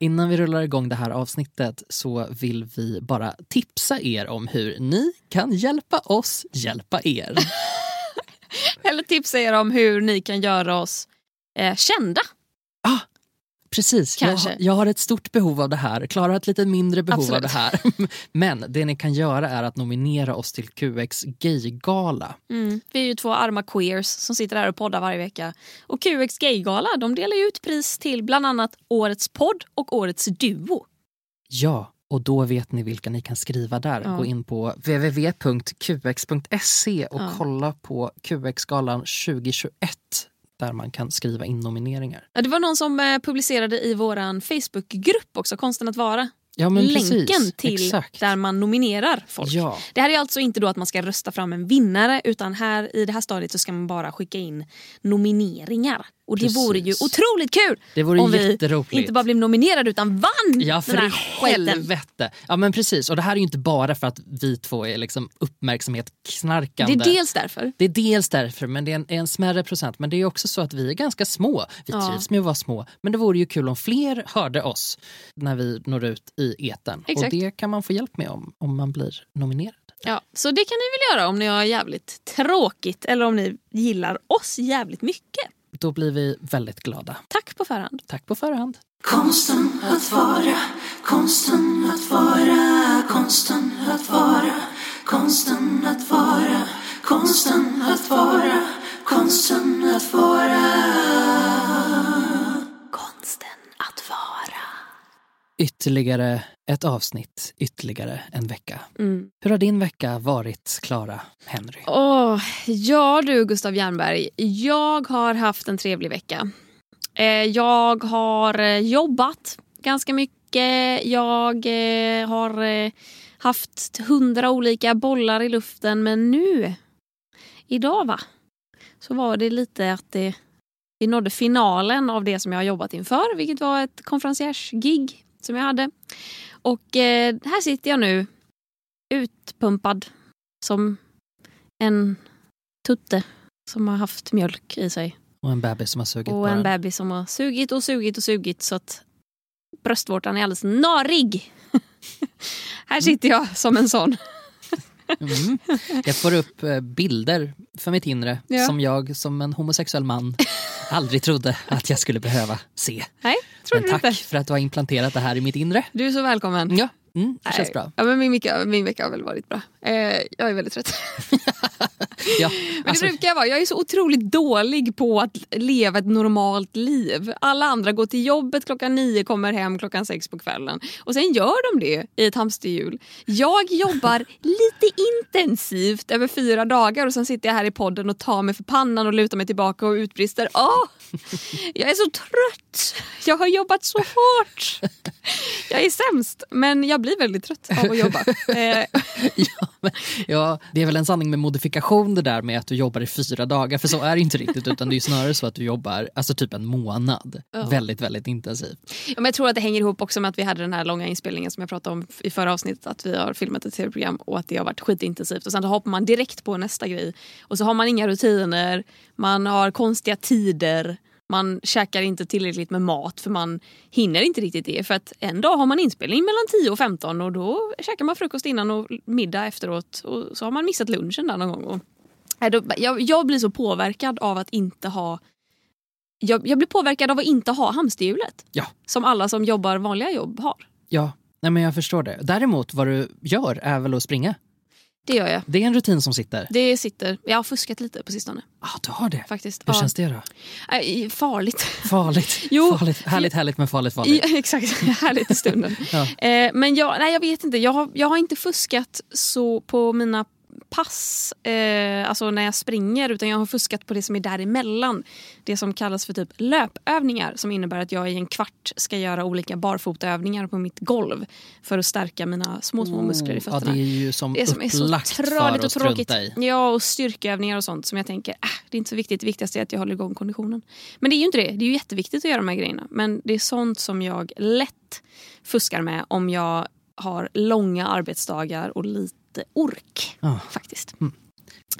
Innan vi rullar igång det här avsnittet så vill vi bara tipsa er om hur ni kan hjälpa oss hjälpa er. Eller tipsa er om hur ni kan göra oss eh, kända. Ah, precis, jag, Kanske. har- jag har ett stort behov av det här. Klara har ett lite mindre behov Absolut. av det här. Men det ni kan göra är att nominera oss till QX Gaygala. Mm. Vi är ju två arma queers som sitter här och poddar varje vecka. Och QX Gaygala de delar ut pris till bland annat Årets podd och Årets duo. Ja, och då vet ni vilka ni kan skriva där. Ja. Gå in på www.qx.se och Ja. kolla på QX-galan 2021 där man kan skriva in nomineringar. Ja, det var någon som eh, publicerade i vår Facebookgrupp också, Konsten att vara. Ja, Länken precis. till Exakt. där man nominerar folk. Ja. Det här är alltså inte då att man ska rösta fram en vinnare utan här i det här stadiet så ska man bara skicka in nomineringar. Och det Precis. vore ju otroligt kul Det vore om vi inte bara blev nominerade utan vann Ja, den för här i skiten. helvete. Ja, men precis. Och det här är ju inte bara för att vi två är liksom Det uppmärksamhetsknarkande. är dels därför. Det är dels därför, men det är en, en smärre procent. Men det är också så att vi är ganska små. Vi Ja. trivs med att vara små. Men det vore ju kul om fler hörde oss när vi når ut i eten. Exakt. Och det kan man få hjälp med om, om man blir nominerad. Ja, så det kan ni väl göra om ni har jävligt tråkigt eller om ni gillar oss jävligt mycket. Då blir vi väldigt glada. Tack på förhand. Tack på förhand. Konsten att vara, konsten att vara, konsten att vara, konsten att vara, konsten att vara, konsten att vara. Konsten att vara. Ytterligare ett avsnitt, ytterligare en vecka. Mm. Hur har din vecka varit, Clara Henry? Åh, ja du Gustav Jernberg, jag har haft en trevlig vecka. Eh, jag har eh, jobbat ganska mycket. Jag eh, har haft hundra olika bollar i luften men nu, idag va, så var det lite att det, vi nådde finalen av det som jag har jobbat inför vilket var ett konferenciersgig som jag hade. Och eh, här sitter jag nu utpumpad som en tutte som har haft mjölk i sig. Och en bebis som har sugit Och en bebis som har sugit och sugit och sugit så att bröstvårtan är alldeles narig. Här sitter jag som en sån. Mm. Jag får upp eh, bilder för mitt inre Ja. som jag som en homosexuell man aldrig trodde att jag skulle behöva se. Nej, tror Men tack inte. för att du har implanterat det här i mitt inre. Du är så välkommen. Ja, mm, det känns bra. Ja, men min, vecka, min vecka har väl varit bra. Eh, jag är väldigt trött. Ja, Men alltså, det brukar jag vara. Jag är så otroligt dålig på att leva ett normalt liv. Alla andra går till jobbet klockan nio, kommer hem klockan sex på kvällen. Och sen gör de det i ett hamsterhjul. Jag jobbar lite intensivt över fyra dagar och sen sitter jag här i podden och tar mig för pannan och lutar mig tillbaka och utbrister. Åh, jag är så trött! Jag har jobbat så hårt! Jag är sämst, men jag blir väldigt trött av att jobba. Eh, ja, men, ja, det är väl en sanning med modifikation det där med att du jobbar i fyra dagar. För så är det inte riktigt utan det är snarare så att du jobbar alltså typ en månad. Ja. Väldigt, väldigt intensivt. Ja, men jag tror att det hänger ihop också med att vi hade den här långa inspelningen som jag pratade om i förra avsnittet. Att vi har filmat ett tv-program och att det har varit skitintensivt. Och sen hoppar man direkt på nästa grej. Och så har man inga rutiner, man har konstiga tider. Man käkar inte tillräckligt med mat för man hinner inte riktigt det. För att en dag har man inspelning mellan 10 och 15 och då käkar man frukost innan och middag efteråt. Och så har man missat lunchen där någon gång. Och, jag, jag blir så påverkad av att inte ha jag, jag blir påverkad av att inte ha hamsterhjulet. Ja. Som alla som jobbar vanliga jobb har. Ja, nej men jag förstår det. Däremot vad du gör är väl att springa. Det gör jag. Det är en rutin som sitter. Det sitter. Jag har fuskat lite på sistone. Ja, du har det. Faktiskt. Hur Ja. känns det då? Äh, farligt. Farligt. Jo. farligt. Härligt, härligt men farligt, farligt. Ja, exakt, härligt i stunden. Ja. eh, men jag, nej, jag vet inte, jag har, jag har inte fuskat så på mina pass, eh, alltså när jag springer, utan jag har fuskat på det som är däremellan. Det som kallas för typ löpövningar som innebär att jag i en kvart ska göra olika barfotaövningar på mitt golv för att stärka mina små, små muskler i Ja, fötterna. det är ju som, Det som är så för och tråkigt. i. Ja, och styrkeövningar och sånt som jag tänker, äh, det är inte så viktigt. Det viktigaste är att jag håller igång konditionen. Men det är ju inte det. Det är ju jätteviktigt att göra de här grejerna. Men det är sånt som jag lätt fuskar med om jag har långa arbetsdagar och lite ork. Ja. Faktiskt.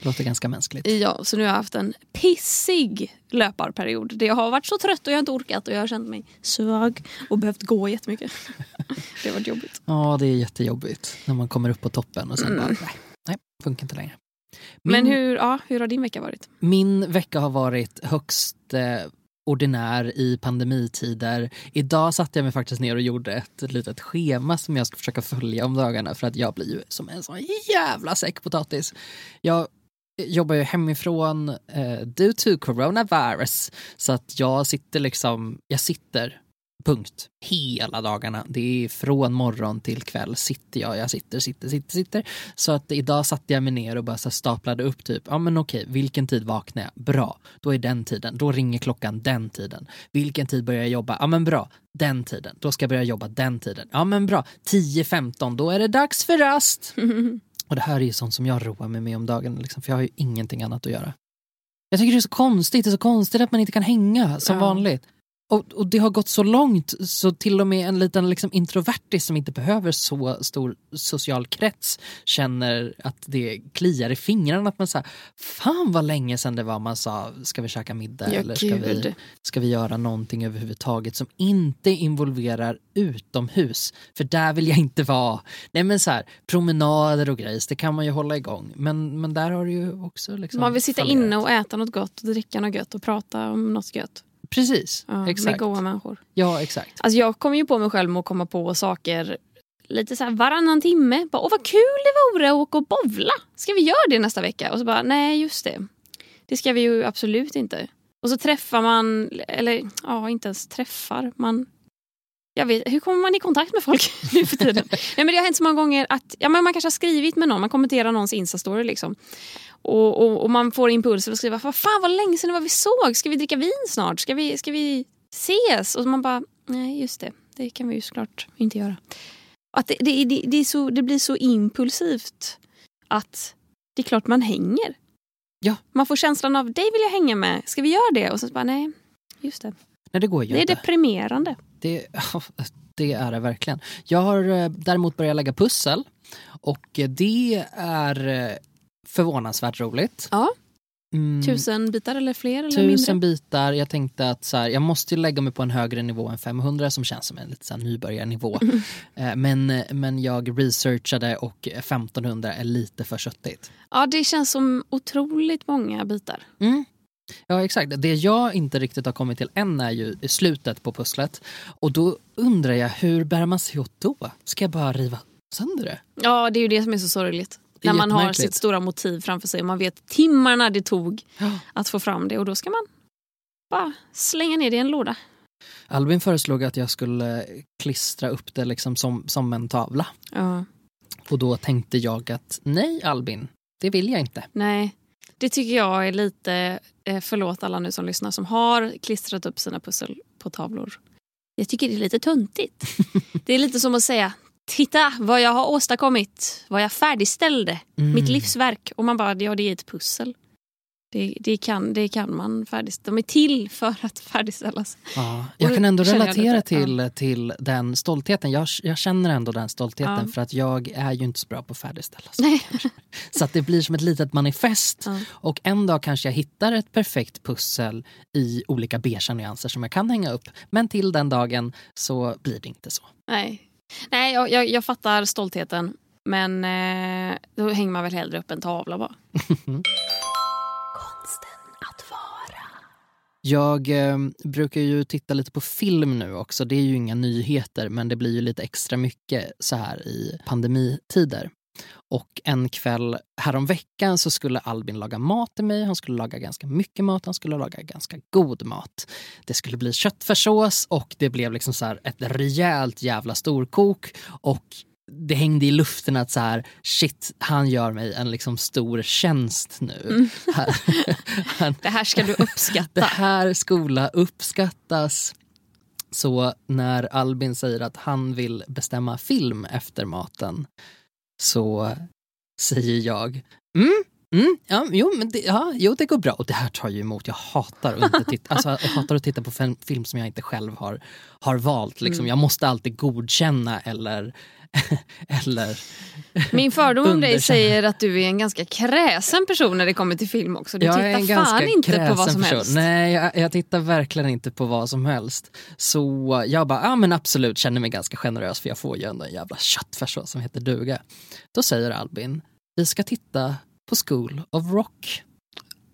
Låter ganska mänskligt. Ja, så nu har jag haft en pissig löparperiod. Det har varit så trött och jag har inte orkat och jag har känt mig svag och behövt gå jättemycket. Det har varit jobbigt. Ja, det är jättejobbigt när man kommer upp på toppen och sen bara, nej, nej, funkar inte längre. Min, Mm. Men hur, ja, hur har din vecka varit? min vecka har varit högst eh, ordinär i pandemitider. Idag satte jag mig faktiskt ner och gjorde ett litet schema som jag ska försöka följa om dagarna för att jag blir ju som en sån jävla säck potatis. Jag jobbar ju hemifrån eh, due to coronavirus så att jag sitter liksom, jag sitter Punkt. Hela dagarna. Det är från morgon till kväll sitter jag. Jag sitter, sitter, sitter, sitter. Så att idag satte jag mig ner och bara så staplade upp typ, ja men okej, vilken tid vaknar jag? Bra, då är den tiden. Då ringer klockan den tiden. Vilken tid börjar jag jobba? Ja men bra, den tiden. Då ska jag börja jobba den tiden. Ja men bra, 10-15, då är det dags för rast. Och det här är ju sånt som jag roar mig med om dagen, liksom, för jag har ju ingenting annat att göra. Jag tycker det är så konstigt, det är så konstigt att man inte kan hänga som Ja. vanligt. Och, och det har gått så långt så till och med en liten liksom introvertis som inte behöver så stor social krets känner att det kliar i fingrarna. Att man säger, fan vad länge sedan det var man sa, ska vi käka middag Ja, eller ska vi, ska vi göra någonting överhuvudtaget som inte involverar utomhus? För där vill jag inte vara. Nej men så här, promenader och grejs, det kan man ju hålla igång. Men, men där har du ju också liksom Man vill sitta fallerat. inne och äta något gott, och dricka något gött och prata om något gött. Precis, Ja, Med exakt. goa människor. Ja, exakt. Alltså jag kommer ju på mig själv med att komma på saker lite så här varannan timme. Bara, Åh vad kul det vore att åka och bovla. Ska vi göra det nästa vecka? Och så bara, nej just det. Det ska vi ju absolut inte. Och så träffar man, eller ja inte ens träffar. Man, jag vet, hur kommer man i kontakt med folk nu för tiden? nej, men det har hänt så många gånger att ja, men man kanske har skrivit med någon, man kommenterar någons instastory liksom. Och, och, och man får impulser att skriva, vad fan vad länge sedan det var vi såg, ska vi dricka vin snart? Ska vi, ska vi ses? Och man bara, nej just det, det kan vi ju såklart inte göra. Att det, det, det, det, så, det blir så impulsivt att det är klart man hänger. Ja. Man får känslan av, dig vill jag hänga med, ska vi göra det? Och så bara, nej, just det. Nej, det går ju Det är inte. deprimerande. Det, det är det verkligen. Jag har eh, däremot börjat lägga pussel och det är eh, förvånansvärt roligt. Ja. Mm, Tusen bitar eller fler eller tusen mindre? bitar. Jag tänkte att så här, jag måste lägga mig på en högre nivå än 500 som känns som en lite så här nybörjarnivå. Eh, men, men jag researchade och 1500 är lite för köttigt. Ja, det känns som otroligt många bitar. Mm. Ja exakt, det jag inte riktigt har kommit till än är ju slutet på pusslet. Och då undrar jag, hur bär man sig åt då? Ska jag bara riva sönder det? Ja, det är ju det som är så sorgligt. När man har sitt stora motiv framför sig och man vet timmarna det tog att få fram det och då ska man bara slänga ner det i en låda. Albin föreslog att jag skulle klistra upp det liksom som, som en tavla. Ja. Och då tänkte jag att nej Albin, det vill jag inte. Nej, det tycker jag är lite, eh, förlåt alla nu som lyssnar som har klistrat upp sina pussel på tavlor. Jag tycker det är lite töntigt. det är lite som att säga Titta vad jag har åstadkommit, vad jag färdigställde, Mm. mitt livsverk. Och man bara, ja det är ett pussel. Det, det, kan, det kan man färdigställa. De är till för att färdigställas. Ja, jag kan ändå relatera till, till den stoltheten. Jag, jag känner ändå den stoltheten Ja. för att jag är ju inte så bra på att färdigställa saker. Så att det blir som ett litet manifest. Ja. Och en dag kanske jag hittar ett perfekt pussel i olika beiga nyanser som jag kan hänga upp. Men till den dagen så blir det inte så. Nej, Nej jag, jag, jag fattar stoltheten. Men eh, då hänger man väl hellre upp en tavla bara. Jag eh, brukar ju titta lite på film nu också. Det är ju inga nyheter men det blir ju lite extra mycket så här i pandemitider. Och en kväll häromveckan så skulle Albin laga mat till mig. Han skulle laga ganska mycket mat, han skulle laga ganska god mat. Det skulle bli köttfärssås och det blev liksom så här ett rejält jävla storkok. Och det hängde i luften att så här, shit, han gör mig en liksom stor tjänst nu. han, Det här ska du det uppskatta. här skola uppskattas. Så när Albin säger att han vill bestämma film efter maten så säger jag mm, Mm, ja, jo, men det, ja, jo, det går bra. Och det här tar ju emot. Jag hatar att, inte titta, alltså, jag hatar att titta på film, film som jag inte själv har, har valt. Liksom. Mm. Jag måste alltid godkänna eller... eller Min fördom om dig säger att du är en ganska kräsen person när det kommer till film också. Du jag är en tittar fan ganska inte på vad som person. helst. Nej, jag, jag tittar verkligen inte på vad som helst. Så jag bara, ja men absolut, känner mig ganska generös för jag får ju ändå en jävla köttfärssås som heter duga. Då säger Albin, vi ska titta på School of Rock.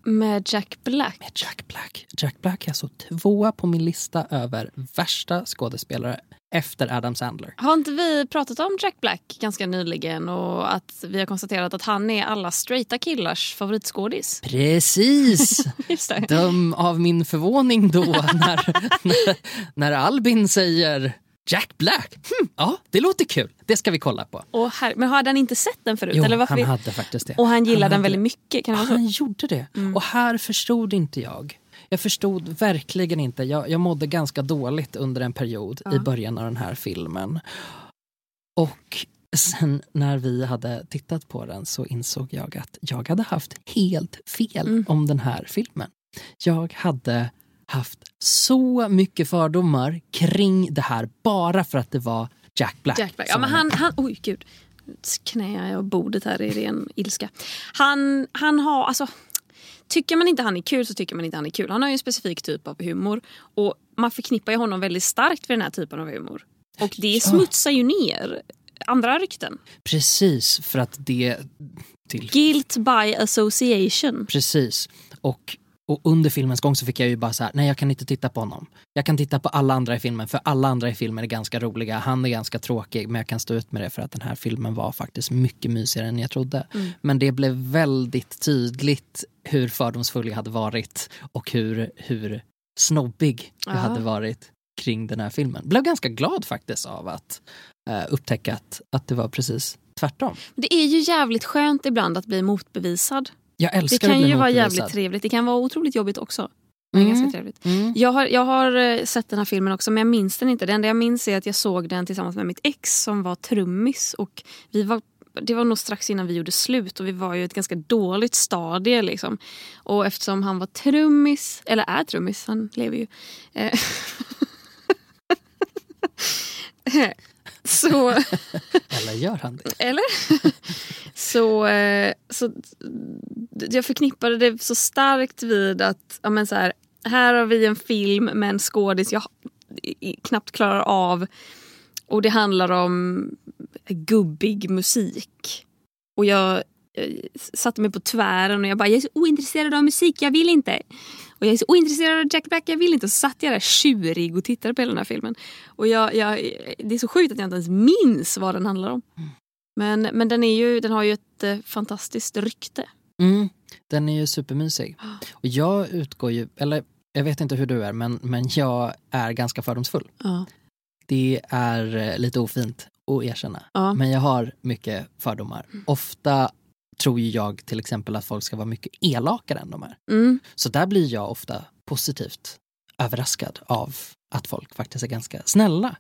Med Jack Black. med Jack Black. Jack Black är alltså tvåa på min lista över värsta skådespelare efter Adam Sandler. Har inte vi pratat om Jack Black ganska nyligen och att vi har konstaterat att han är alla straighta killars favoritskådis? Precis! Döm av min förvåning då när, när, när Albin säger Jack Black. Hm, ja, det låter kul. Det ska vi kolla på. Och här, men hade han inte sett den förut? Jo, eller varför han hade faktiskt det. Och han gillade den hade väldigt mycket? Kan? Han gjorde det. Och här förstod inte jag. Jag förstod verkligen inte. Jag, jag mådde ganska dåligt under en period i början av den här filmen. Och sen när vi hade tittat på den så insåg jag att jag hade haft helt fel Mm. om den här filmen. Jag hade haft så mycket fördomar kring det här bara för att det var Jack Black. Jack Black. Ja, men han, med. han, oj gud. Knäar jag bordet här i ren ilska. Han, han har, alltså, tycker man inte han är kul så tycker man inte han är kul. Han har ju en specifik typ av humor och man förknippar ju honom väldigt starkt för den här typen av humor. Och det Ja. smutsar ju ner andra rykten. Precis, för att det... Till Guilt by association. Precis. Och, och under filmens gång så fick jag ju bara så här, nej jag kan inte titta på honom. Jag kan titta på alla andra i filmen, för alla andra i filmen är ganska roliga. Han är ganska tråkig, men jag kan stå ut med det för att den här filmen var faktiskt mycket mysigare än jag trodde. Men det blev väldigt tydligt hur fördomsfull jag hade varit och hur, hur snobbig jag Ja. hade varit kring den här filmen. Blev ganska glad faktiskt av att eh, upptäcka att, att det var precis tvärtom. Det är ju jävligt skönt ibland att bli motbevisad. Jag Det älskar kan att bli ju vara jävligt trevligt. Det kan vara otroligt jobbigt också. Men Mm. ganska trevligt. Mm. Jag har, jag har eh, sett den här filmen också men jag minns den inte. Det enda jag minns är att jag såg den tillsammans med mitt ex som var trummis. Och vi var, det var nog strax innan vi gjorde slut och vi var ju i ett ganska dåligt stadie. Liksom. Och eftersom han var trummis, eller är trummis, han lever ju. eh, så... Eller gör han det? Eller? så, eh, så jag förknippade det så starkt vid att ja, men så här, här har vi en film med en skådis jag knappt klarar av och det handlar om gubbig musik. Och jag, eh, jag satte mig på tvären och jag bara, jag är så ointresserad av musik, jag vill inte. Och jag är så ointresserad av Jack Black, jag vill inte. Och så satt jag där tjurig och tittade på hela den här filmen. Och jag, jag, det är så sjukt att jag inte ens minns vad den handlar om. Mm. Men, men den, är ju, den har ju ett eh, fantastiskt rykte. Mm, den är ju supermysig. Och jag utgår ju, eller jag vet inte hur du är, men, men jag är ganska fördomsfull. Ja. Det är eh, lite ofint att erkänna. Ja. Men jag har mycket fördomar. Ofta tror ju jag till exempel att folk ska vara mycket elakare än de är. Mm. Så där blir jag ofta positivt överraskad av att folk faktiskt är ganska snälla.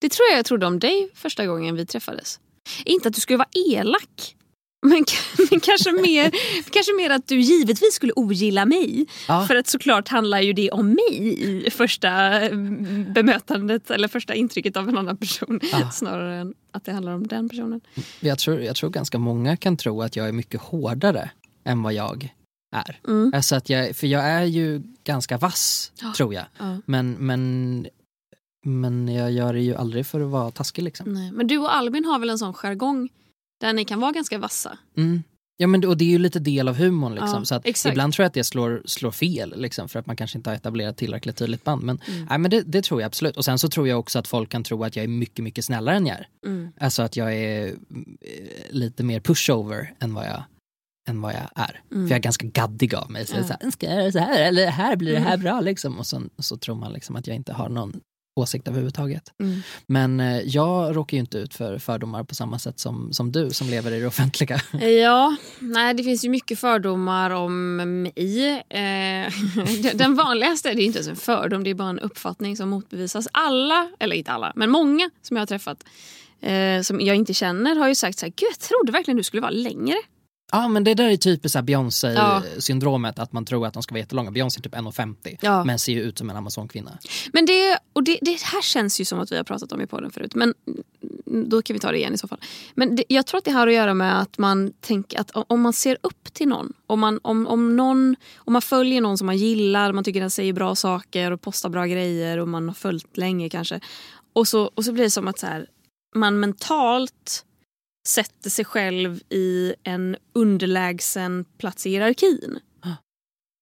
Det tror jag jag trodde om dig första gången vi träffades. Inte att du skulle vara elak. Men, men kanske, mer, kanske mer att du givetvis skulle ogilla mig. Ja. För att såklart handlar ju det om mig i första mm, bemötandet eller första intrycket av en annan person. Ja. Snarare än att det handlar om den personen. Jag, tror, jag tror ganska många kan tro att jag är mycket hårdare än vad jag är. Mm. Alltså att jag, för jag är ju ganska vass, Ja. tror jag. Ja. Men, men, men jag gör det ju aldrig för att vara taskig. Liksom. Nej. Men du och Albin har väl en sån jargong där ni kan vara ganska vassa? Mm. Ja, men, och det är ju lite del av humorn. Liksom, Ja, så att exakt. ibland tror jag att det slår, slår fel liksom, för att man kanske inte har etablerat tillräckligt tydligt band. Men, Mm. nej, men det, det tror jag absolut. Och sen så tror jag också att folk kan tro att jag är mycket, mycket snällare än jag är. Mm. Alltså att jag är eh, lite mer pushover än vad jag, än vad jag är. Mm. För jag är ganska gaddig av mig. Så Ja. är så här, ska jag göra så här eller här blir det här Mm. bra liksom. Och så, så tror man liksom att jag inte har någon åsikt överhuvudtaget. Mm. Men eh, jag råkar ju inte ut för fördomar på samma sätt som, som du som lever i det offentliga. Ja, nej det finns ju mycket fördomar om mig. Eh, den vanligaste, det är inte ens en fördom, det är bara en uppfattning som motbevisas. Alla, eller inte alla, men många som jag har träffat eh, som jag inte känner har ju sagt så här, gud jag trodde verkligen du skulle vara längre. Ja men det där är typiskt här Ja. Beyoncé-syndromet, att man tror att de ska vara jättelånga. Beyoncé är typ 1,50 Ja. men ser ju ut som en amazonkvinna. Men det, och det, det här känns ju som att vi har pratat om i podden förut. Men då kan vi ta det igen i så fall. Men det, jag tror att det har att göra med att man tänker att om man ser upp till någon. Om man, om, om någon, om man följer någon som man gillar, man tycker den säger bra saker och postar bra grejer och man har följt länge kanske. Och så, och så blir det som att så här, man mentalt sätter sig själv i en underlägsen plats i hierarkin.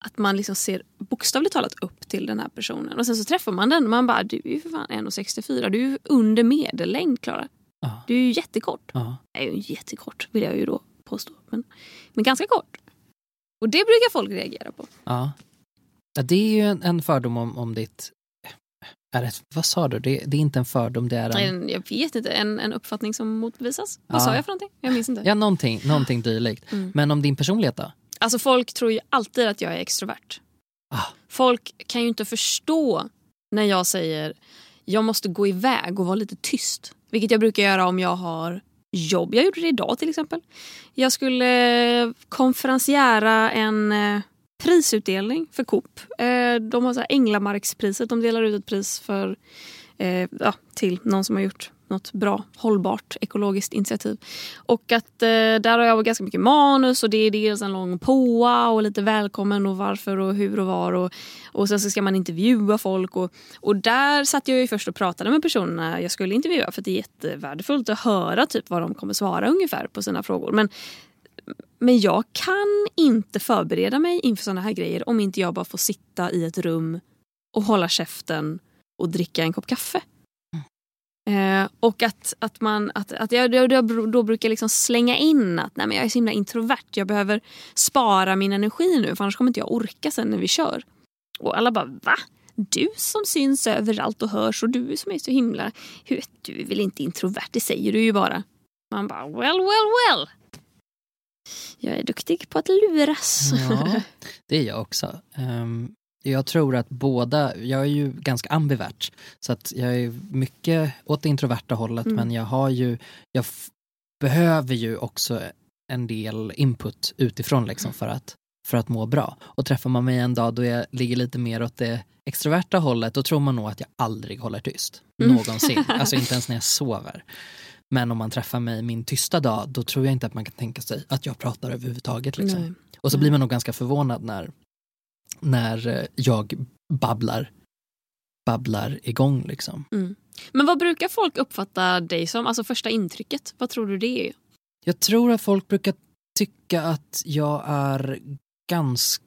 Att man liksom ser bokstavligt talat upp till den här personen. Och sen så träffar man den och man bara, du är ju för fan 1,64. Du är ju under medellängd Klara. Ja. Du är ju jättekort. Ja. Jag är ju jättekort vill jag ju då påstå. Men, men ganska kort. Och det brukar folk reagera på. Ja. ja det är ju en, en fördom om, om ditt... Är det, vad sa du? Det, det är inte en fördom, det är en... En, jag vet inte, en, en uppfattning som motbevisas. Vad Ja. sa jag för någonting? Jag minns inte. Ja, någonting, någonting dylikt. Mm. Men om din personlighet då? Alltså folk tror ju alltid att jag är extrovert. Ah. Folk kan ju inte förstå när jag säger jag måste gå iväg och vara lite tyst. Vilket jag brukar göra om jag har jobb. Jag gjorde det idag till exempel. Jag skulle konferenciera en eh, prisutdelning för Coop. Eh, de har så här Änglamarkspriset. De delar ut ett pris för, eh, ja, till någon som har gjort något bra, hållbart, ekologiskt initiativ. Och att eh, där har jag ganska mycket manus och det är dels en lång påa och lite välkommen och varför och hur och var. Och, och sen så ska man intervjua folk. Och, och där satt jag ju först och pratade med personerna jag skulle intervjua för det är jättevärdefullt att höra typ vad de kommer svara ungefär på sina frågor. Men, men jag kan inte förbereda mig inför såna här grejer om inte jag bara får sitta i ett rum och hålla käften och dricka en kopp kaffe. Eh, och att, att, man, att, att jag då, då, då brukar liksom slänga in att nej, men jag är så himla introvert. Jag behöver spara min energi nu för annars kommer inte jag orka sen när vi kör. Och alla bara va? Du som syns överallt och hörs och du som är så himla... Hur, du är väl inte introvert, det säger du ju bara. Man bara well, well, well. Jag är duktig på att luras. Ja, det är jag också. Ehm, jag tror att båda, jag är ju ganska ambivert, så att jag är mycket åt det introverta hållet, Mm. men jag har ju, jag behöver ju också en del input utifrån liksom för att, för att må bra. Och träffar man mig en dag då jag ligger lite mer åt det extroverta hållet, då tror man nog att jag aldrig håller tyst. Mm. Någonsin. Alltså inte ens när jag sover. Men om man träffar mig min tysta dag, då tror jag inte att man kan tänka sig att jag pratar överhuvudtaget. Liksom. Nej. Och så Nej. blir man nog ganska förvånad när, när eh, jag babblar, babblar igång. Liksom. Men vad brukar folk uppfatta dig som? Alltså första intrycket, vad tror du det är? Jag tror att folk brukar tycka att jag är ganska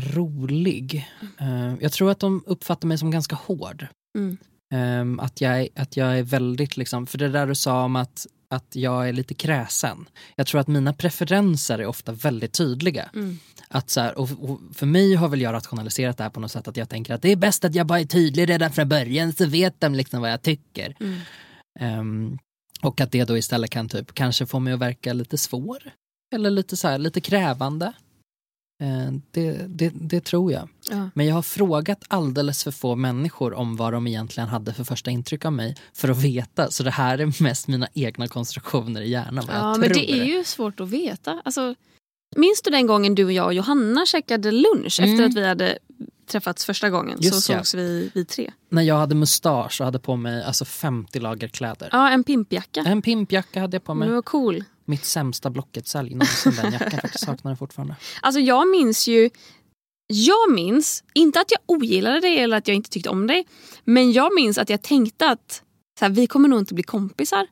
rolig. Eh, Jag tror att de uppfattar mig som ganska hård. Mm. Eh, Att, jag, att jag är väldigt, liksom, för det där du sa om att, att jag är lite kräsen. Jag tror att mina preferenser är ofta väldigt tydliga. Mm. Att så här, och, och för mig har väl jag rationaliserat det här på något sätt att jag tänker att det är bäst att jag bara är tydlig redan från början så vet de liksom vad jag tycker. Mm. Ehm, och att det då istället kan typ kanske få mig att verka lite svår. Eller lite så här, lite krävande. Ehm, det, det, det tror jag. Ja. Men jag har frågat alldeles för få människor om vad de egentligen hade för första intryck av mig för att veta. Så det här är mest mina egna konstruktioner i hjärnan. Vad Ja, jag men tror. det är ju svårt att veta. Alltså, minns du den gången du och jag och Johanna käkade lunch Mm. efter att vi hade träffats första gången? Just så ja. sågs vi, vi tre. När jag hade mustasch och hade på mig alltså 50 lager kläder. Ja, en pimpjacka. En pimpjacka hade jag på mig. Du var cool. Mitt sämsta Blocket-sälj någonsin den jackan. Faktiskt saknar den fortfarande. Alltså jag minns ju... Jag minns, inte att jag ogillade dig eller att jag inte tyckte om dig. Men jag minns att jag tänkte att så här, vi kommer nog inte bli kompisar.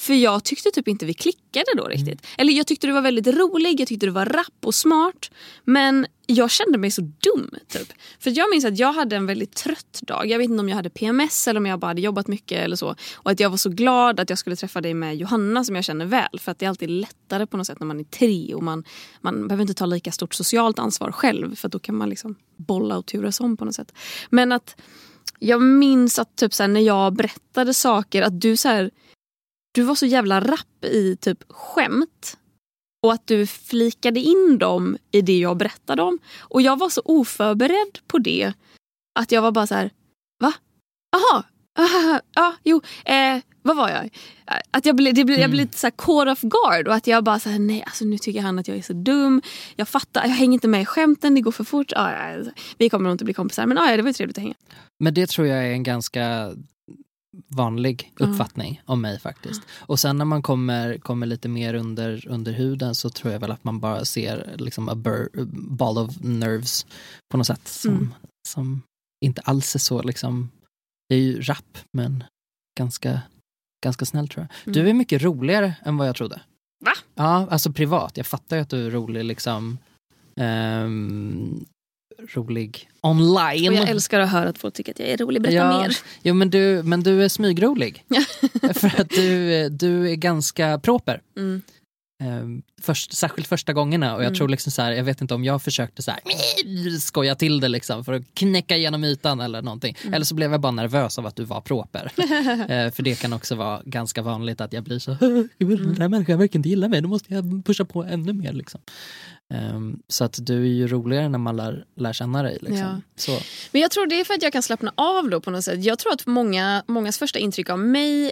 För jag tyckte typ inte vi klickade då riktigt. Eller jag tyckte du var väldigt rolig, jag tyckte du var rapp och smart. Men jag kände mig så dum. Typ. För jag minns att jag hade en väldigt trött dag. Jag vet inte om jag hade PMS eller om jag bara hade jobbat mycket eller så. Och att jag var så glad att jag skulle träffa dig med Johanna som jag känner väl. För att det är alltid lättare på något sätt när man är tre och man, man behöver inte ta lika stort socialt ansvar själv. För då kan man liksom bolla och turas om på något sätt. Men att jag minns att typ så här, när jag berättade saker att du så här, du var så jävla rapp i typ skämt. Och att du flikade in dem i det jag berättade om. Och jag var så oförberedd på det att jag var bara så här, va? Aha, ja, jo, eh, vad var jag? Att jag blev, det blev, jag Mm. blev lite så här caught off guard och att jag bara så här, nej alltså nu tycker han att jag är så dum. Jag fattar, jag hänger inte med i skämten, det går för fort. Ja, ja, vi kommer nog inte bli kompisar men ja, ja, det var ju trevligt att hänga. Men det tror jag är en ganska vanlig uppfattning om mig faktiskt. Och sen när man kommer, kommer lite mer under, under huden så tror jag väl att man bara ser liksom a bur, ball of nerves på något sätt som, Mm. som inte alls är så liksom, det är ju rap men ganska, ganska snäll tror jag. Du Mm. är mycket roligare än vad jag trodde. Va? Ja, alltså privat. Jag fattar ju att du är rolig liksom ehm, rolig online. Och jag älskar att höra att folk tycker att jag är rolig. Berätta Ja, mer. Jo, men du, men du är smygrolig. För att du, du är ganska proper. Mm. Ehm, först, särskilt första gångerna och jag Mm. tror liksom så här, jag vet inte om jag försökte så här, skoja till det liksom för att knäcka igenom ytan eller någonting. Mm. Eller så blev jag bara nervös av att du var proper. Eh, för det kan också vara ganska vanligt att jag blir så, den här människan verkar inte gilla mig, då måste jag pusha på ännu mer. Liksom. Ehm, så att du är ju roligare när man lär, lär känna dig. Liksom. Ja. Så. Men jag tror det är för att jag kan slappna av då på något sätt. Jag tror att många, mångas första intryck av mig eh,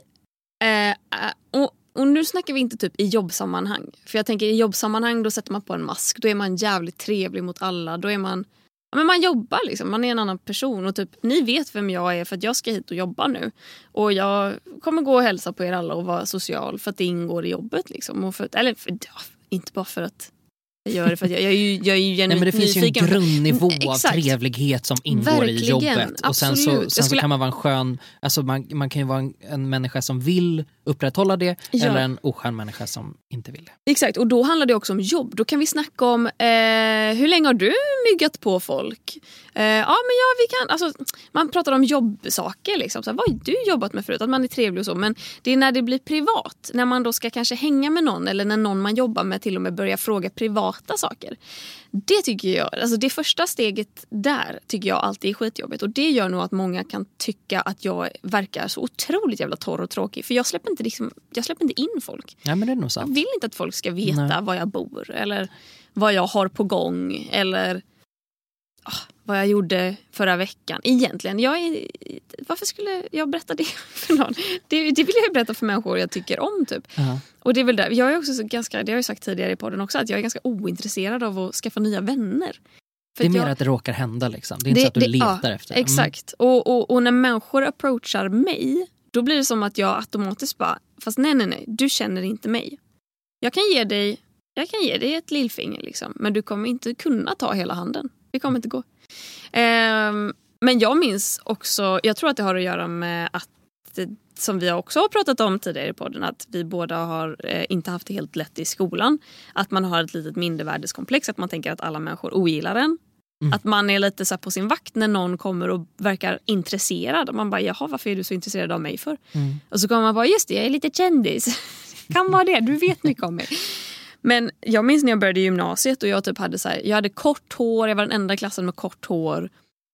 är- och, och nu snackar vi inte typ i jobbsammanhang. För jag tänker i jobbsammanhang då sätter man på en mask. Då är man jävligt trevlig mot alla. Då är man, ja, men man jobbar liksom, man är en annan person. Och typ, ni vet vem jag är för att jag ska hit och jobba nu. Och jag kommer gå och hälsa på er alla och vara social för att det ingår i jobbet. Liksom. Och för, eller för, inte bara för att jag gör det för att jag, jag är ju, jag är ju genuint Nej, men det finns ju en nyfiken. grundnivå Mm, av exakt. trevlighet som ingår i Verkligen, jobbet. Och sen så, sen Jag så skulle- kan man vara en skön, alltså man, man kan ju vara en, en människa som vill upprätthålla det Ja. eller en oskön människa som inte vill det. Exakt, och då handlar det också om jobb. Då kan vi snacka om eh, hur länge har du myggat på folk? Eh, ja, men ja, vi kan, alltså, man pratar om jobbsaker. Liksom. Så här, vad har du jobbat med förut? Att man är trevlig och så. Men det är när det blir privat. När man då ska kanske hänga med någon eller när någon man jobbar med till och med börjar fråga privata saker. Det tycker jag, alltså det första steget där tycker jag alltid är skitjobbigt. Och det gör nog att många kan tycka att jag verkar så otroligt jävla torr och tråkig. För jag släpper inte, liksom, jag släpper inte in folk. Nej men det är nog Jag sant. vill inte att folk ska veta Nej. var jag bor eller vad jag har på gång eller ah, vad jag gjorde förra veckan. Egentligen, jag är, varför skulle jag berätta det för någon? Det, det vill jag ju berätta för människor jag tycker om. Typ. Ja. Och det är väl där, jag är också så ganska, det har jag sagt tidigare i podden också, att jag är ganska ointresserad av att skaffa nya vänner. För Det är mer jag, att det råkar hända liksom. Det är inte Det- så att du det- letar ja, efter det. Mm. Exakt. Och, och, och när människor approachar mig, då blir det som att jag automatiskt bara, fast nej nej nej, du känner inte mig. Jag kan ge dig, jag kan ge dig ett lillfinger liksom, men du kommer inte kunna ta hela handen. Det kommer inte gå. Ehm, men jag minns också, jag tror att det har att göra med att som vi också har pratat om tidigare i podden, att vi båda har eh, inte haft det helt lätt i skolan. Att man har ett litet mindervärdeskomplex, att man tänker att alla människor ogillar en. Mm. Att man är lite så på sin vakt när någon kommer och verkar intresserad. Och man bara, jaha varför är du så intresserad av mig för? Mm. Och så kommer man bara, just det jag är lite kändis. kan vara det, du vet mycket om mig. Men jag minns när jag började gymnasiet och jag typ hade så här, jag hade kort hår, jag var den enda i klassen med kort hår.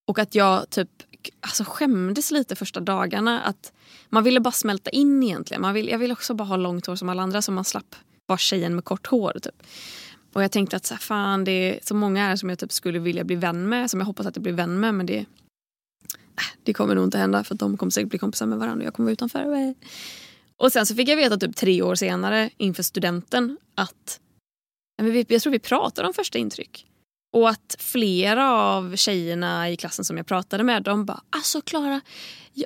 Och att jag typ alltså skämdes lite första dagarna. Att man ville bara smälta in egentligen. Man vill, jag ville också bara ha långt hår som alla andra så man slapp vara tjejen med kort hår. Typ. Och jag tänkte att så här, fan, det är så många här som jag typ skulle vilja bli vän med. Som jag hoppas att jag blir vän med. Men det, äh, det kommer nog inte hända för att de kommer säkert bli kompisar med varandra och jag kommer vara utanför. Och sen så fick jag veta typ tre år senare inför studenten att men Jag tror vi pratade om första intryck. Och att flera av tjejerna i klassen som jag pratade med, de bara alltså Klara,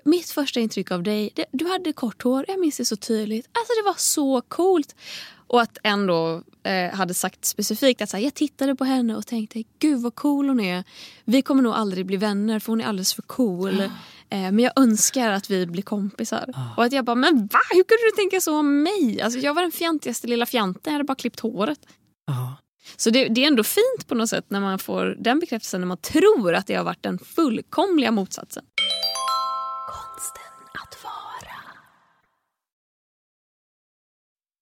mitt första intryck av dig, det, du hade kort hår, jag minns det så tydligt. Alltså det var så coolt. Och att en då eh, hade sagt specifikt att så här, jag tittade på henne och tänkte gud vad cool hon är. Vi kommer nog aldrig bli vänner för hon är alldeles för cool. Eh, men jag önskar att vi blir kompisar. Och att jag bara, men va? Hur kunde du tänka så om mig? Alltså, jag var den fjantigaste lilla fjanten, jag hade bara klippt håret. Ja. Så det, det är ändå fint på något sätt när man får den bekräftelsen när man tror att det har varit den fullkomliga motsatsen. Konsten att vara.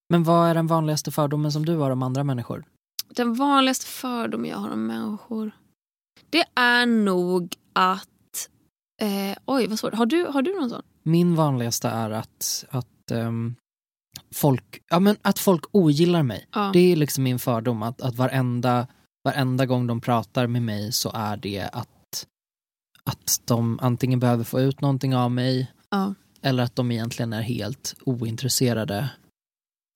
Men vad är den vanligaste fördomen som du har om andra människor? Den vanligaste fördomen jag har om människor det är nog att... Eh, oj, vad svårt. Har du, har du någon sån? Min vanligaste är att, att, ehm, folk, ja, men att folk ogillar mig. Ja. Det är liksom min fördom att, att varenda, varenda gång de pratar med mig så är det att, att de antingen behöver få ut någonting av mig Ja. Eller att de egentligen är helt ointresserade.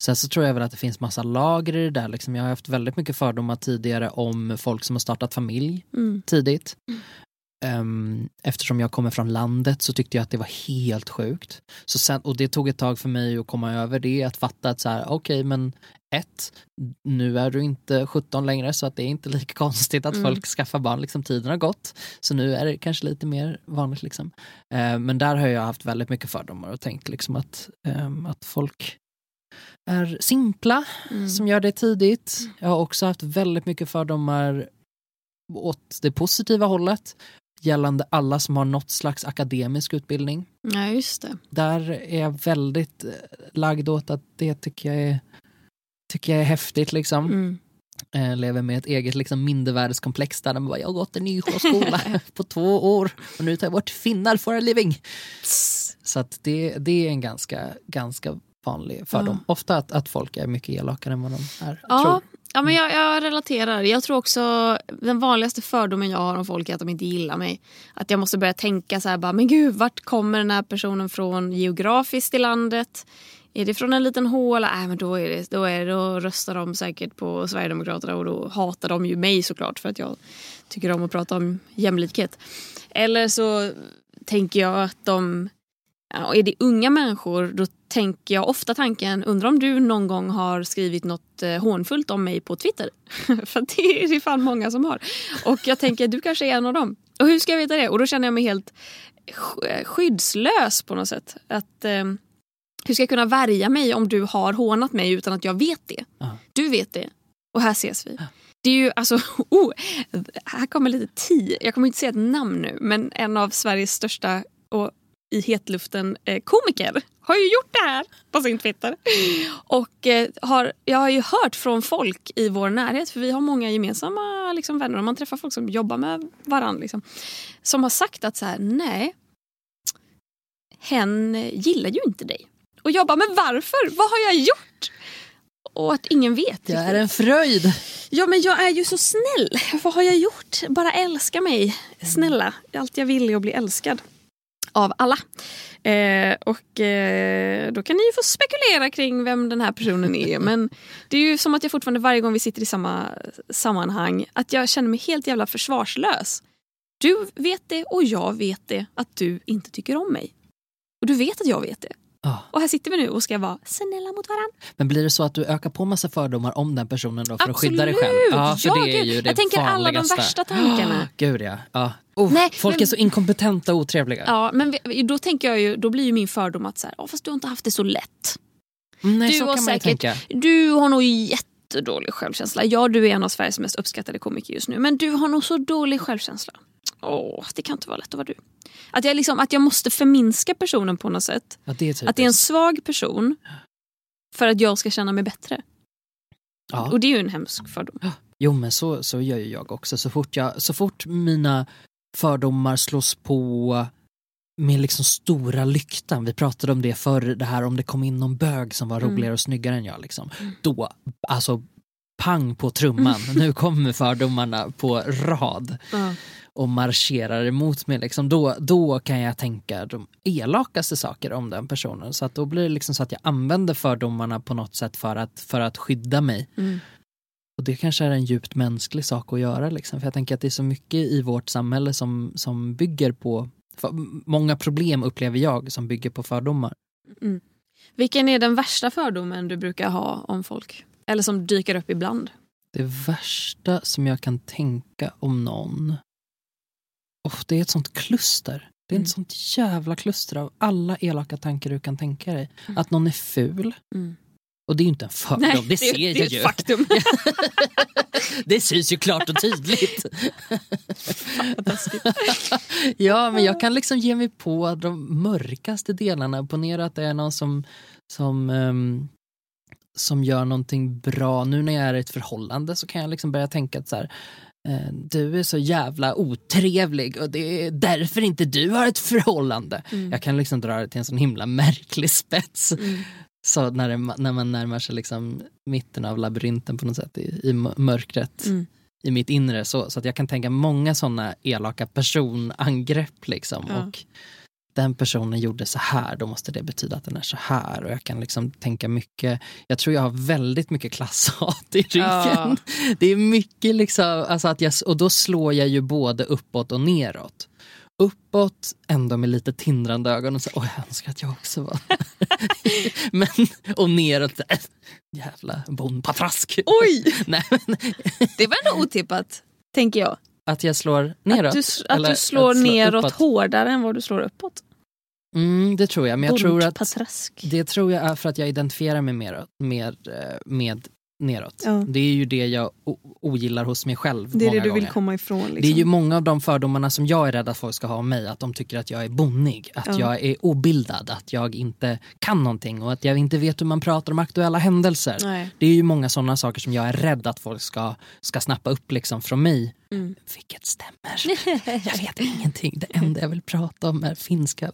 Sen så tror jag väl att det finns massa lager i det där. Liksom. Jag har haft väldigt mycket fördomar tidigare om folk som har startat familj Mm. tidigt. Mm. Ehm, eftersom jag kommer från landet så tyckte jag att det var helt sjukt. Så sen, och det tog ett tag för mig att komma över det, att fatta att så här, okej men ett, nu är du inte 17 längre så att det är inte lika konstigt att Mm. folk skaffar barn, liksom tiden har gått. Så nu är det kanske lite mer vanligt. Liksom. Eh, men där har jag haft väldigt mycket fördomar och tänkt liksom att, ehm, att folk är simpla Mm. som gör det tidigt. Jag har också haft väldigt mycket fördomar åt det positiva hållet gällande alla som har något slags akademisk utbildning. Ja, just det. Där är jag väldigt eh, lagd åt att det tycker jag är, tycker jag är häftigt. Liksom. Mm. Eh, lever med ett eget liksom, mindervärdeskomplex där de bara, jag har gått en ny skola på två år och nu tar jag bort finnar for a living. Så att det, det är en ganska, ganska vanlig fördom. Ja. Ofta att, att folk är mycket elakare än vad de är. Ja, tror ja men jag, jag relaterar. Jag tror också den vanligaste fördomen jag har om folk är att de inte gillar mig. Att jag måste börja tänka så här, bara, men gud, vart kommer den här personen från geografiskt i landet? Är det från en liten håla? Nej, men då, är det, då, är det, då röstar de säkert på Sverigedemokraterna och då hatar de ju mig såklart för att jag tycker om att prata om jämlikhet. Eller så tänker jag att de Ja, är det unga människor då tänker jag ofta tanken, undrar om du någon gång har skrivit något eh, hånfullt om mig på Twitter? För det är det fan många som har. Och jag tänker, du kanske är en av dem. Och hur ska jag veta det? Och då känner jag mig helt sk- skyddslös på något sätt. Att, eh, hur ska jag kunna värja mig om du har hånat mig utan att jag vet det? Ja. Du vet det. Och här ses vi. Det är ju alltså, oh, här kommer lite tid. Jag kommer inte säga ett namn nu, men en av Sveriges största och i hetluften eh, komiker har ju gjort det här på sin Twitter. Och eh, har, jag har ju hört från folk i vår närhet, för vi har många gemensamma liksom, vänner och man träffar folk som jobbar med varandra. Liksom, som har sagt att så här, nej, hen gillar ju inte dig. Och jag bara, men varför? Vad har jag gjort? Och att ingen vet. Det är en fröjd. Ja men jag är ju så snäll. Vad har jag gjort? Bara älska mig. Snälla. Allt jag vill är att bli älskad. Av alla. Eh, och eh, då kan ni ju få spekulera kring vem den här personen är. Men det är ju som att jag fortfarande varje gång vi sitter i samma sammanhang att jag känner mig helt jävla försvarslös. Du vet det och jag vet det att du inte tycker om mig. Och du vet att jag vet det. Ja. Och här sitter vi nu och ska vara snälla mot varandra. Men blir det så att du ökar på massa fördomar om den personen då för att skydda dig Absolut. själv? Ja, för Ja, det Jag tänker alla de värsta tankarna. Gud ja. ja. Oh, Nej, folk men- är så inkompetenta och otrevliga. Ja, men då tänker jag ju, då blir ju min fördom att så här, "Åh, fast du har inte haft det så lätt. Mm, Nej, Du så har kan man säkert- tänka. Du har nog jättedålig självkänsla. Ja, du är en av Sveriges mest uppskattade komiker just nu. Men du har nog så dålig självkänsla. Åh, det kan inte vara lätt att vara du. Att jag, liksom, att jag måste förminska personen på något sätt. Ja, det. Att det är en svag person för att jag ska känna mig bättre. ja. Och det är ju en hemsk fördom. Jo men så, så gör ju jag också. Så fort, jag, så fort mina fördomar slås på med liksom stora lyktan, vi pratade om det förr, det här om det kom in någon bög som var Mm. roligare och snyggare än jag. Liksom. Mm. Då, alltså pang på trumman, nu kommer fördomarna på rad Ja. och marscherar emot mig. Liksom. Då, då kan jag tänka de elakaste saker om den personen. Så att då blir det liksom så att jag använder fördomarna på något sätt för att, för att skydda mig. Mm. Och det kanske är en djupt mänsklig sak att göra. Liksom. För jag tänker att det är så mycket i vårt samhälle som, som bygger på, många problem upplever jag som bygger på fördomar. Mm. Vilken är den värsta fördomen du brukar ha om folk? Eller som dyker upp ibland? Det värsta som jag kan tänka om någon, oh, det är ett sånt kluster. Det är Mm. ett sånt jävla kluster av alla elaka tankar du kan tänka dig. Mm. Att någon är ful, Mm. Och det är ju inte en fördom, det, ser det jag är ett ju. faktum. det syns ju klart och tydligt. Ja, men jag kan liksom ge mig på de mörkaste delarna. Ponera att det är någon som, som, ehm, som gör någonting bra. Nu när jag är i ett förhållande så kan jag liksom börja tänka att så här, eh, du är så jävla otrevlig och det är därför inte du har ett förhållande. Mm. Jag kan liksom dra det till en sån himla märklig spets. Mm. Så när, det, när man närmar sig liksom mitten av labyrinten på något sätt i, i mörkret Mm. i mitt inre så, så att jag kan tänka många sådana elaka personangrepp liksom. Ja. Och den personen gjorde så här, då måste det betyda att den är så här. Och jag kan liksom tänka mycket, jag tror jag har väldigt mycket klasshat i ryggen. Ja. Det är mycket liksom, alltså att jag, och då slår jag ju både uppåt och neråt. Uppåt ändå med lite tindrande ögon och så, åh jag önskar att jag också var men, Och neråt, äh, jävla bondpatrask. Oj! Nej, men, Det var ändå otippat, tänker jag. att jag slår neråt. Att du, att du slår att neråt uppåt. hårdare än vad du slår uppåt. Mm, det tror jag, men jag tror att. Det tror jag är för att jag identifierar mig mer med, eh, med neråt. Ja. Det är ju det jag ogillar hos mig själv Det är det du vill gånger. komma ifrån. Liksom. Det är ju många av de fördomarna som jag är rädd att folk ska ha om mig. Att de tycker att jag är bonnig, att Ja. jag är obildad, att jag inte kan någonting och att jag inte vet hur man pratar om aktuella händelser. Nej. Det är ju många sådana saker som jag är rädd att folk ska, ska snappa upp liksom från mig. Mm. Vilket stämmer. Jag vet ingenting. Det enda jag vill prata om är finska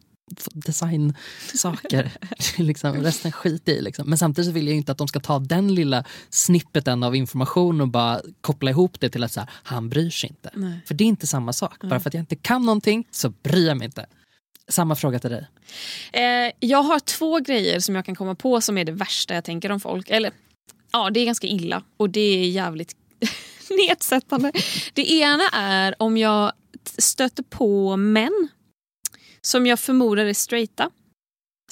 designsaker. Liksom, resten skit i. Liksom. Men samtidigt så vill jag inte att de ska ta den lilla snippeten av information och bara koppla ihop det till att så här, han bryr sig inte. Nej. För det är inte samma sak. Bara för att jag inte kan någonting så bryr jag mig inte. Samma fråga till dig. Eh, jag har två grejer som jag kan komma på som är det värsta jag tänker om folk. Eller ja, det är ganska illa och det är jävligt nedsättande. Det ena är om jag stöter på män som jag förmodar är straighta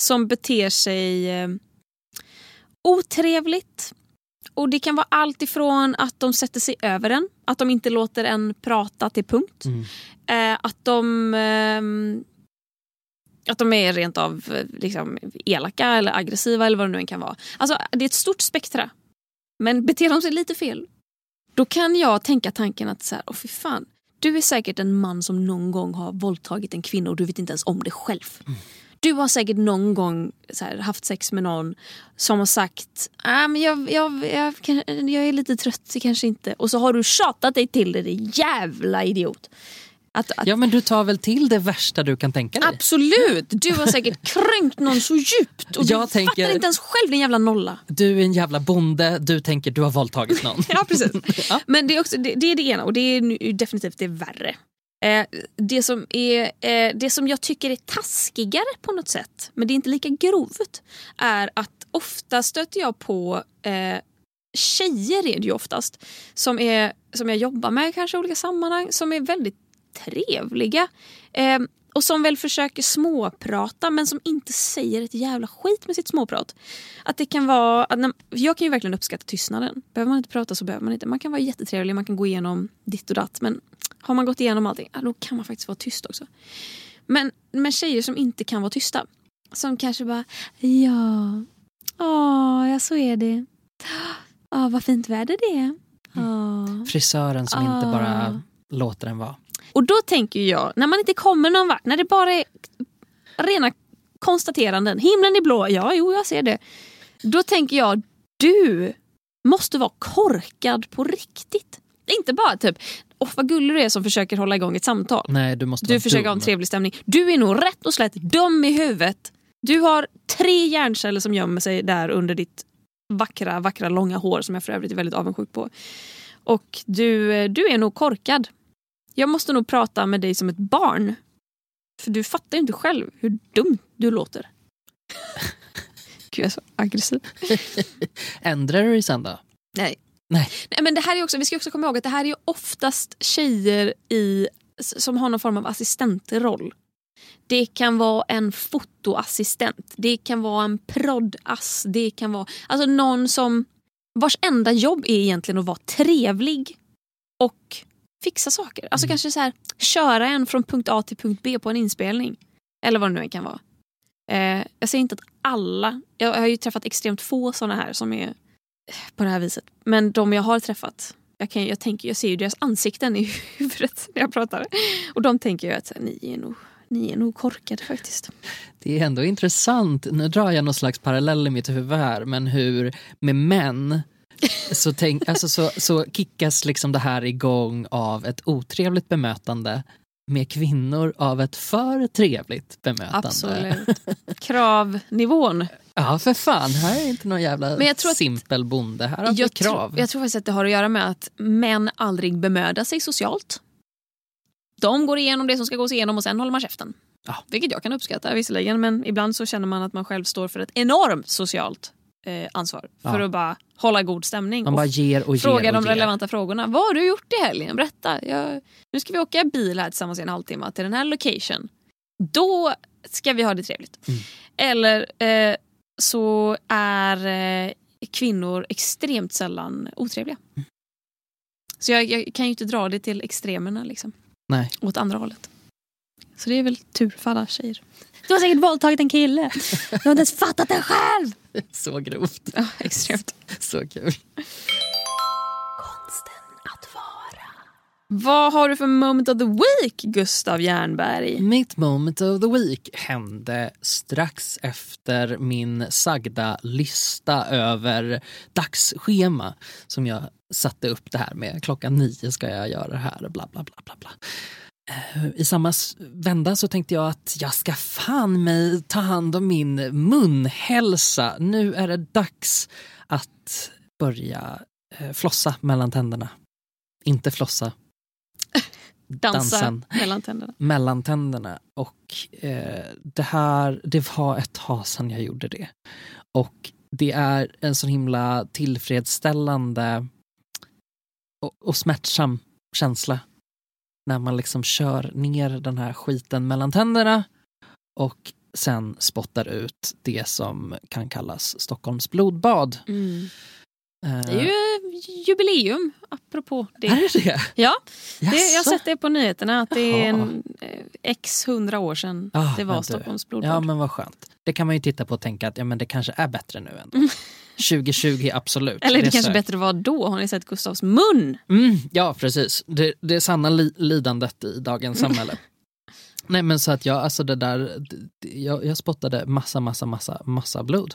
som beter sig eh, otrevligt. Och Det kan vara allt ifrån att de sätter sig över en, att de inte låter en prata till punkt. Mm. Eh, att de ehm, att de är rent av eh, liksom, elaka eller aggressiva eller vad det nu än kan vara. Alltså, det är ett stort spektra. Men beter de sig lite fel, då kan jag tänka tanken att så här, åh fy fan, du är säkert en man som någon gång har våldtagit en kvinna och du vet inte ens om det själv. Du har säkert någon gång här, haft sex med någon som har sagt ah, men jag, jag, jag, jag är lite trött, kanske inte. Och så har du tjatat dig till det, din jävla idiot. Att, att, Ja men du tar väl till det värsta du kan tänka dig? Absolut! Du har säkert kränkt någon så djupt och du Jag tänker- fattar inte ens själv din jävla nolla. Du är en jävla bonde, du tänker du har våldtagit någon. Ja precis. Ja. Men det är, också, det, det är det ena och det är definitivt det värre. Eh, det, som är, eh, det som jag tycker är taskigare på något sätt, men det är inte lika grovt, är att ofta stöter jag på eh, tjejer är det ju oftast, som, är, som jag jobbar med kanske i olika sammanhang, som är väldigt trevliga. Eh, och som väl försöker småprata men som inte säger ett jävla skit med sitt småprat. Att det kan vara, att när, jag kan ju verkligen uppskatta tystnaden. Behöver man inte prata så behöver man inte. Man kan vara jättetrevlig, man kan gå igenom ditt och datt. Men har man gått igenom allting, ja, då kan man faktiskt vara tyst också. Men, men tjejer som inte kan vara tysta. Som kanske bara, ja, åh, ja så är det. Åh, vad fint väder det är. Åh. Frisören som inte Ah. bara låter den vara. Och då tänker jag, när man inte kommer någon vart, när det bara är rena konstateranden. Himlen är blå, ja jo jag ser det. Då tänker jag, du måste vara korkad på riktigt. Inte bara typ, åh vad gullig du är som försöker hålla igång ett samtal. Nej, du måste Du försöker ha en dum. trevlig stämning. Du är nog rätt och slätt dum i huvudet. Du har tre hjärnceller som gömmer sig där under ditt vackra, vackra långa hår som jag för övrigt är väldigt avundsjuk på. Och du, eh, du är nog korkad. Jag måste nog prata med dig som ett barn. För du fattar ju inte själv hur dum du låter. Gud, jag är så aggressiv. Ändrar du dig sen då? Nej. Nej. Nej men det här är också, vi ska också komma ihåg att det här är ju oftast tjejer i, som har någon form av assistentroll. Det kan vara en fotoassistent, det kan vara en proddass, det kan vara alltså någon som vars enda jobb är egentligen att vara trevlig och fixa saker. Alltså kanske så här, köra en från punkt A till punkt B på en inspelning. Eller vad det nu än kan vara. Eh, jag säger inte att alla, jag har ju träffat extremt få såna här som är på det här viset. Men de jag har träffat, jag, kan, jag, tänker, jag ser ju deras ansikten i huvudet när jag pratar. Och de tänker ju att ni, är nog, ni är nog korkade faktiskt. Det är ändå intressant, nu drar jag någon slags parallell i mitt huvud här, men hur med män så, tänk, alltså så, så kickas liksom det här igång av ett otrevligt bemötande med kvinnor av ett för trevligt bemötande. Absolut. Kravnivån. Ja för fan, här är inte någon jävla Men jag tror att- simpel bonde, här har vi krav. tror, jag tror faktiskt att det har att göra med att män aldrig bemödar sig socialt. De går igenom det som ska gås igenom och sen håller man käften. Ja. Vilket jag kan uppskatta visserligen men ibland så känner man att man själv står för ett enormt socialt eh, ansvar. För Ja. att bara hålla god stämning. Man och bara ger och ger Fråga och de ger. relevanta frågorna. Vad har du gjort i helgen? Berätta. Jag, nu ska vi åka bil här tillsammans i en halvtimme till den här location. Då ska vi ha det trevligt. Mm. Eller eh, så är eh, kvinnor extremt sällan otrevliga. Mm. Så jag, jag kan ju inte dra det till extremerna liksom. Nej. Åt andra hållet. Så det är väl tur för alla tjejer. Du har säkert våldtagit en kille. Du har inte ens fattat det själv. Så grovt. Ja, extremt. Så kul. Vad har du för moment of the week, Gustav Jernberg? Mitt moment of the week hände strax efter min sagda lista över dagsschema som jag satte upp det här med. Klockan nio ska jag göra det här, bla bla bla. bla, bla. Eh, I samma vända så tänkte jag att jag ska fan mig ta hand om min munhälsa. Nu är det dags att börja eh, flossa mellan tänderna. Inte flossa, Dansa Dansen. mellan tänderna. mellan tänderna. Och eh, det här, det var ett tag sedan jag gjorde det. Och det är en så himla tillfredsställande och, och smärtsam känsla när man liksom kör ner den här skiten mellan tänderna och sen spottar ut det som kan kallas Stockholms blodbad. Mm. Eh, Det är ju jubileum, apropå det. Är det det? Ja, det, jag har sett det på nyheterna att det är en eh, x hundra år sedan Ah, det var. Stockholms blodbad. Ja men vad skönt. Det kan man ju titta på och tänka att ja, men det kanske är bättre nu ändå. 2020 absolut. Eller det, är kanske så- bättre var då. Har ni sett Gustavs mun? Mm, ja precis. Det, det är sanna li, lidandet i dagens samhälle. Nej men så att jag, alltså det där, det- det- jag, jag spottade massa, massa, massa, massa blod.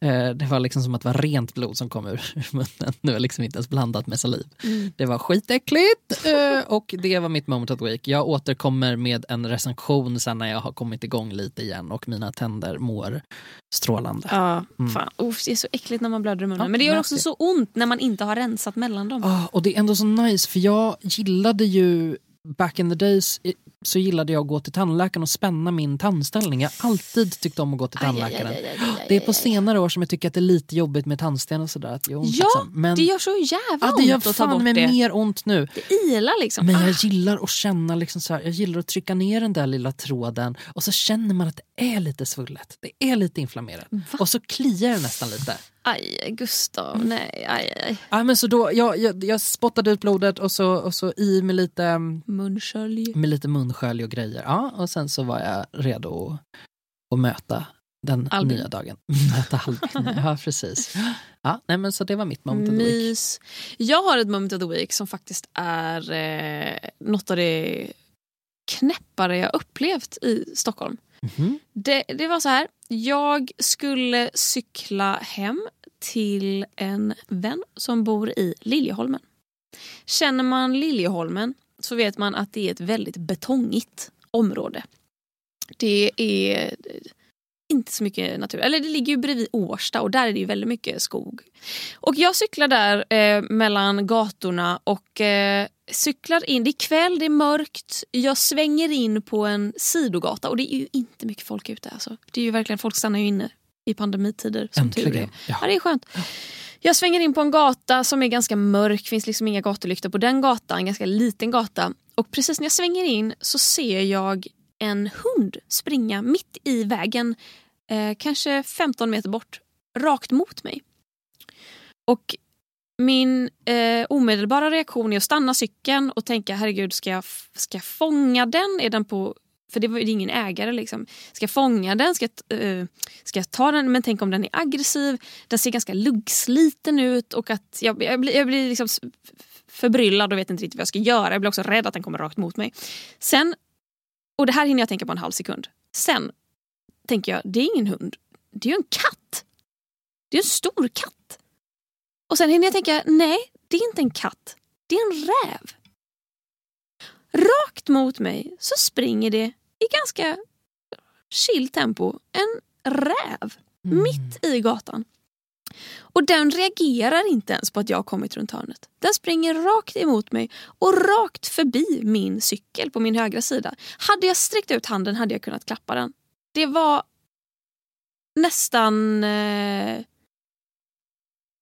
Eh, det var liksom som att det var rent blod som kom ur munnen. Det var liksom inte ens blandat med saliv. Det var skitäckligt eh, och det var mitt moment of the week. Jag återkommer med en recension sen när jag har kommit igång lite igen och mina tänder mår strålande. Ja, Mm. fan. Uff, det är så äckligt när man blöder i munnen. Ja, Men det gör också vet. så ont när man inte har rensat mellan dem. Ah, och det är ändå så nice för jag gillade ju back in the days så gillade jag att gå till tandläkaren och spänna min tandställning. Jag har alltid tyckt om att gå till tandläkaren. aj, aj, aj, Det är på senare år som jag tycker att det är lite jobbigt med tandsten och sådär. Att det gör ont Ja, liksom. Men Det gör så jävla ja, det gör ont att ta fan bort med det. mer ont nu. Det ilar liksom. Men jag Ah. gillar att känna, liksom så här, jag gillar att trycka ner den där lilla tråden och så känner man att det är lite svullet. Det är lite inflammerat. Och så kliar det nästan lite. Aj, Gustav. Nej, aj, aj. Ja, men så då, jag, jag, jag spottade ut blodet och så, och så i med lite mm, Munskölj. med lite munskölj och grejer. Ja, och sen så var jag redo att, att möta den Albin. nya dagen. möta Albin, ja precis. Ja, nej, men så det var mitt moment of the week. Mys. Jag har ett moment of the week som faktiskt är eh, något av det knäppare jag upplevt i Stockholm. Mhm. Det, det var så här, jag skulle cykla hem till en vän som bor i Liljeholmen. Känner man Liljeholmen så vet man att det är ett väldigt betongigt område. Det är eh, inte så mycket natur. Eller det ligger ju bredvid Årsta och där är det ju väldigt mycket skog. Och jag cyklar där eh, mellan gatorna och eh, cyklar in. Det är kväll, det är mörkt. Jag svänger in på en sidogata och det är ju inte mycket folk ute. Alltså. Det är ju verkligen, folk stannar ju inne i pandemitider som tur är. Ja. Ja, det är skönt. Jag svänger in på en gata som är ganska mörk, finns liksom inga gatulyktor på den gatan, en ganska liten gata. Och precis när jag svänger in så ser jag en hund springa mitt i vägen, eh, kanske 15 meter bort, rakt mot mig. Och min eh, omedelbara reaktion är att stanna cykeln och tänka herregud, ska jag, ska jag fånga den? Är den på... För det var ju är ingen ägare. Liksom. Ska jag fånga den? Ska jag, uh, ska jag ta den? Men tänk om den är aggressiv. Den ser ganska luggsliten ut. Och att jag, jag blir, jag blir liksom förbryllad och vet inte riktigt vad jag ska göra. Jag blir också rädd att den kommer rakt mot mig. Sen, och det här hinner jag tänka på en halv sekund. Sen tänker jag, det är ingen hund. Det är ju en katt. Det är en stor katt. Och sen hinner jag tänka, nej, det är inte en katt. Det är en räv. Rakt mot mig så springer det i ganska chill tempo en räv Mm. mitt i gatan. Och den reagerar inte ens på att jag har kommit runt hörnet. Den springer rakt emot mig och rakt förbi min cykel på min högra sida. Hade jag sträckt ut handen hade jag kunnat klappa den. Det var nästan... Eh...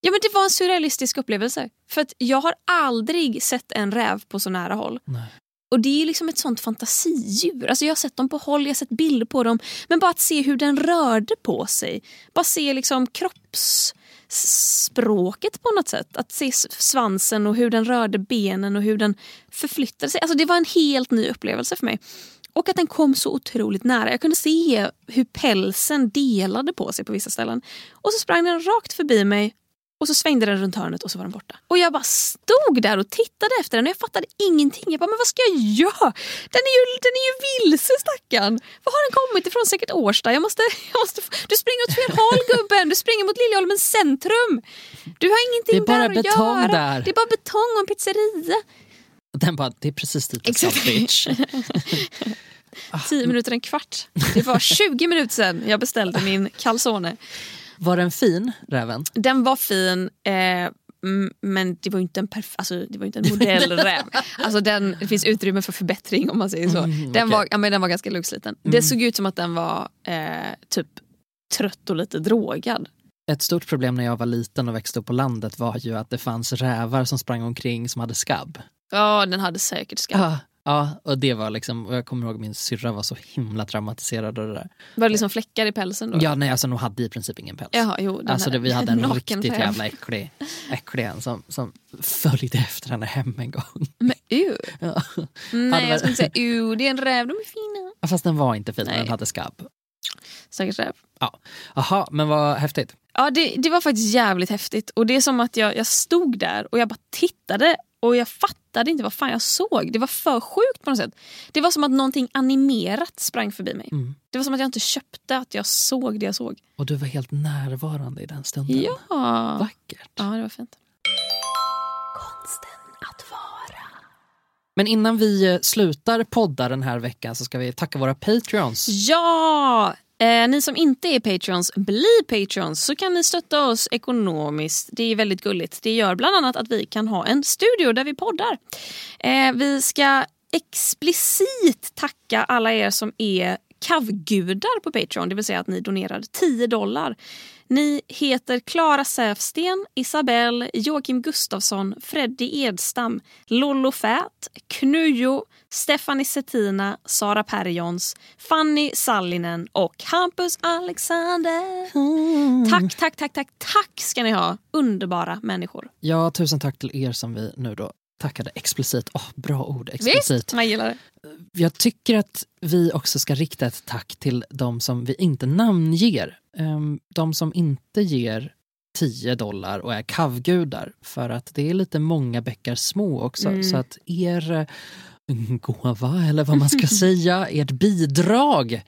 Ja, men det var en surrealistisk upplevelse. För att jag har aldrig sett en räv på så nära håll. Nej. Och det är liksom ett sånt fantasidjur. Alltså jag har sett dem på håll, jag har sett bilder på dem. Men bara att se hur den rörde på sig. Bara se liksom kroppsspråket på något sätt. Att se svansen och hur den rörde benen och hur den förflyttade sig. Alltså det var en helt ny upplevelse för mig. Och att den kom så otroligt nära. Jag kunde se hur pälsen delade på sig på vissa ställen. Och så sprang den rakt förbi mig och så svängde den runt hörnet och så var den borta. Och jag bara stod där och tittade efter den och jag fattade ingenting. Jag bara, men vad ska jag göra? Den är ju, den är ju vilse stackarn. Var har den kommit ifrån? Säkert Årsta. Jag måste, jag måste, du springer åt fel håll gubben. Du springer mot Liljeholmens centrum. Du har ingenting Det är bara där att betong göra. där. Det är bara betong och en pizzeria. Den bara, det är precis dit jag ska bitch. Tio minuter, en kvart. Det var 20 minuter sedan jag beställde min calzone. Var den fin, räven? Den var fin. Eh, mm, men det var inte en, perf- alltså, det var ju inte en modellräv. alltså, den, det finns utrymme för förbättring om man säger så. Mm, den, okej. var, ja, men den var ganska luggsliten. Det såg ut som att den var eh, typ trött och lite drogad. Ett stort problem när jag var liten och växte upp på landet var ju att det fanns rävar som sprang omkring som hade skabb. Ja, den hade säkert skabb. Ja, ja och det var liksom, jag kommer ihåg min syrra var så himla traumatiserad av det där. Var det liksom fläckar i pälsen då? Ja, nej, alltså hon hade i princip ingen päls. Jaha, jo, Alltså det, vi hade en riktigt jävla äcklig, äcklig en som, som följde efter henne hem en gång. Men ew. Ja. Nej, jag skulle inte säga ew, det är en räv, de är fina. Fast den var inte fin, Nej. den hade skabb. Säkert räv. Ja. Jaha, men vad häftigt. Ja, det, det var faktiskt jävligt häftigt. Och det är som att jag, jag stod där och jag bara tittade och jag fattade inte vad fan jag såg. Det var för sjukt på något sätt. Det var som att någonting animerat sprang förbi mig. Mm. Det var som att jag inte köpte att jag såg det jag såg. Och du var helt närvarande i den stunden. Ja, Vackert. ja det var fint. Konsten att vara. Men innan vi eh, slutar podda den här veckan så ska vi tacka våra patreons. Ja! Eh, ni som inte är patreons, bli patreons så kan ni stötta oss ekonomiskt. Det är väldigt gulligt. Det gör bland annat att vi kan ha en studio där vi poddar. Eh, vi ska explicit tacka alla er som är kavgudar på Patreon, det vill säga att ni donerar 10 dollar. Ni heter Klara Säfsten, Isabelle, Joakim Gustafsson, Freddy Edstam, Lollo Fät, Knujo, Stephanie Settina, Sara Perjons, Fanny Sallinen och Hampus Alexander. Tack, tack, tack, tack, tack ska ni ha. Underbara människor. Ja, tusen tack till er som vi nu då tackade explicit. Åh, bra ord, explicit. Visst, man gillar det. Jag tycker att vi också ska rikta ett tack till de som vi inte namnger. Ehm, De som inte ger 10 dollar och är kavgudar. För att det är lite många bäckar små också. Mm. Så att er eh, gåva, eller vad man ska säga, ert bidrag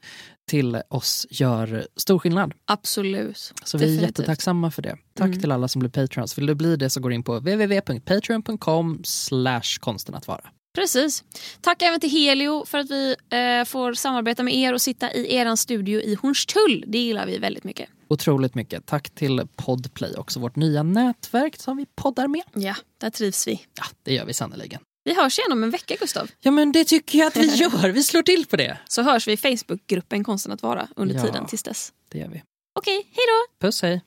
till oss gör stor skillnad. Absolut. Så vi är jättetacksamma för det. Tack Mm. till alla som blir patrons. Vill du bli det så går in på www.patreon.com slash konsten att vara. Precis. Tack även till Helio för att vi eh, får samarbeta med er och sitta i er studio i Hornstull. Det gillar vi väldigt mycket. Otroligt mycket. Tack till Podplay, också vårt nya nätverk som vi poddar med. Ja, där trivs vi. Ja, det gör vi sannerligen. Vi hörs igen om en vecka, Gustav. Ja, men det tycker jag att vi gör. Vi slår till på det. Så hörs vi i Facebookgruppen Konsten att vara under Ja. tiden tills dess. Det gör vi. Okej, hej då! Puss, hej.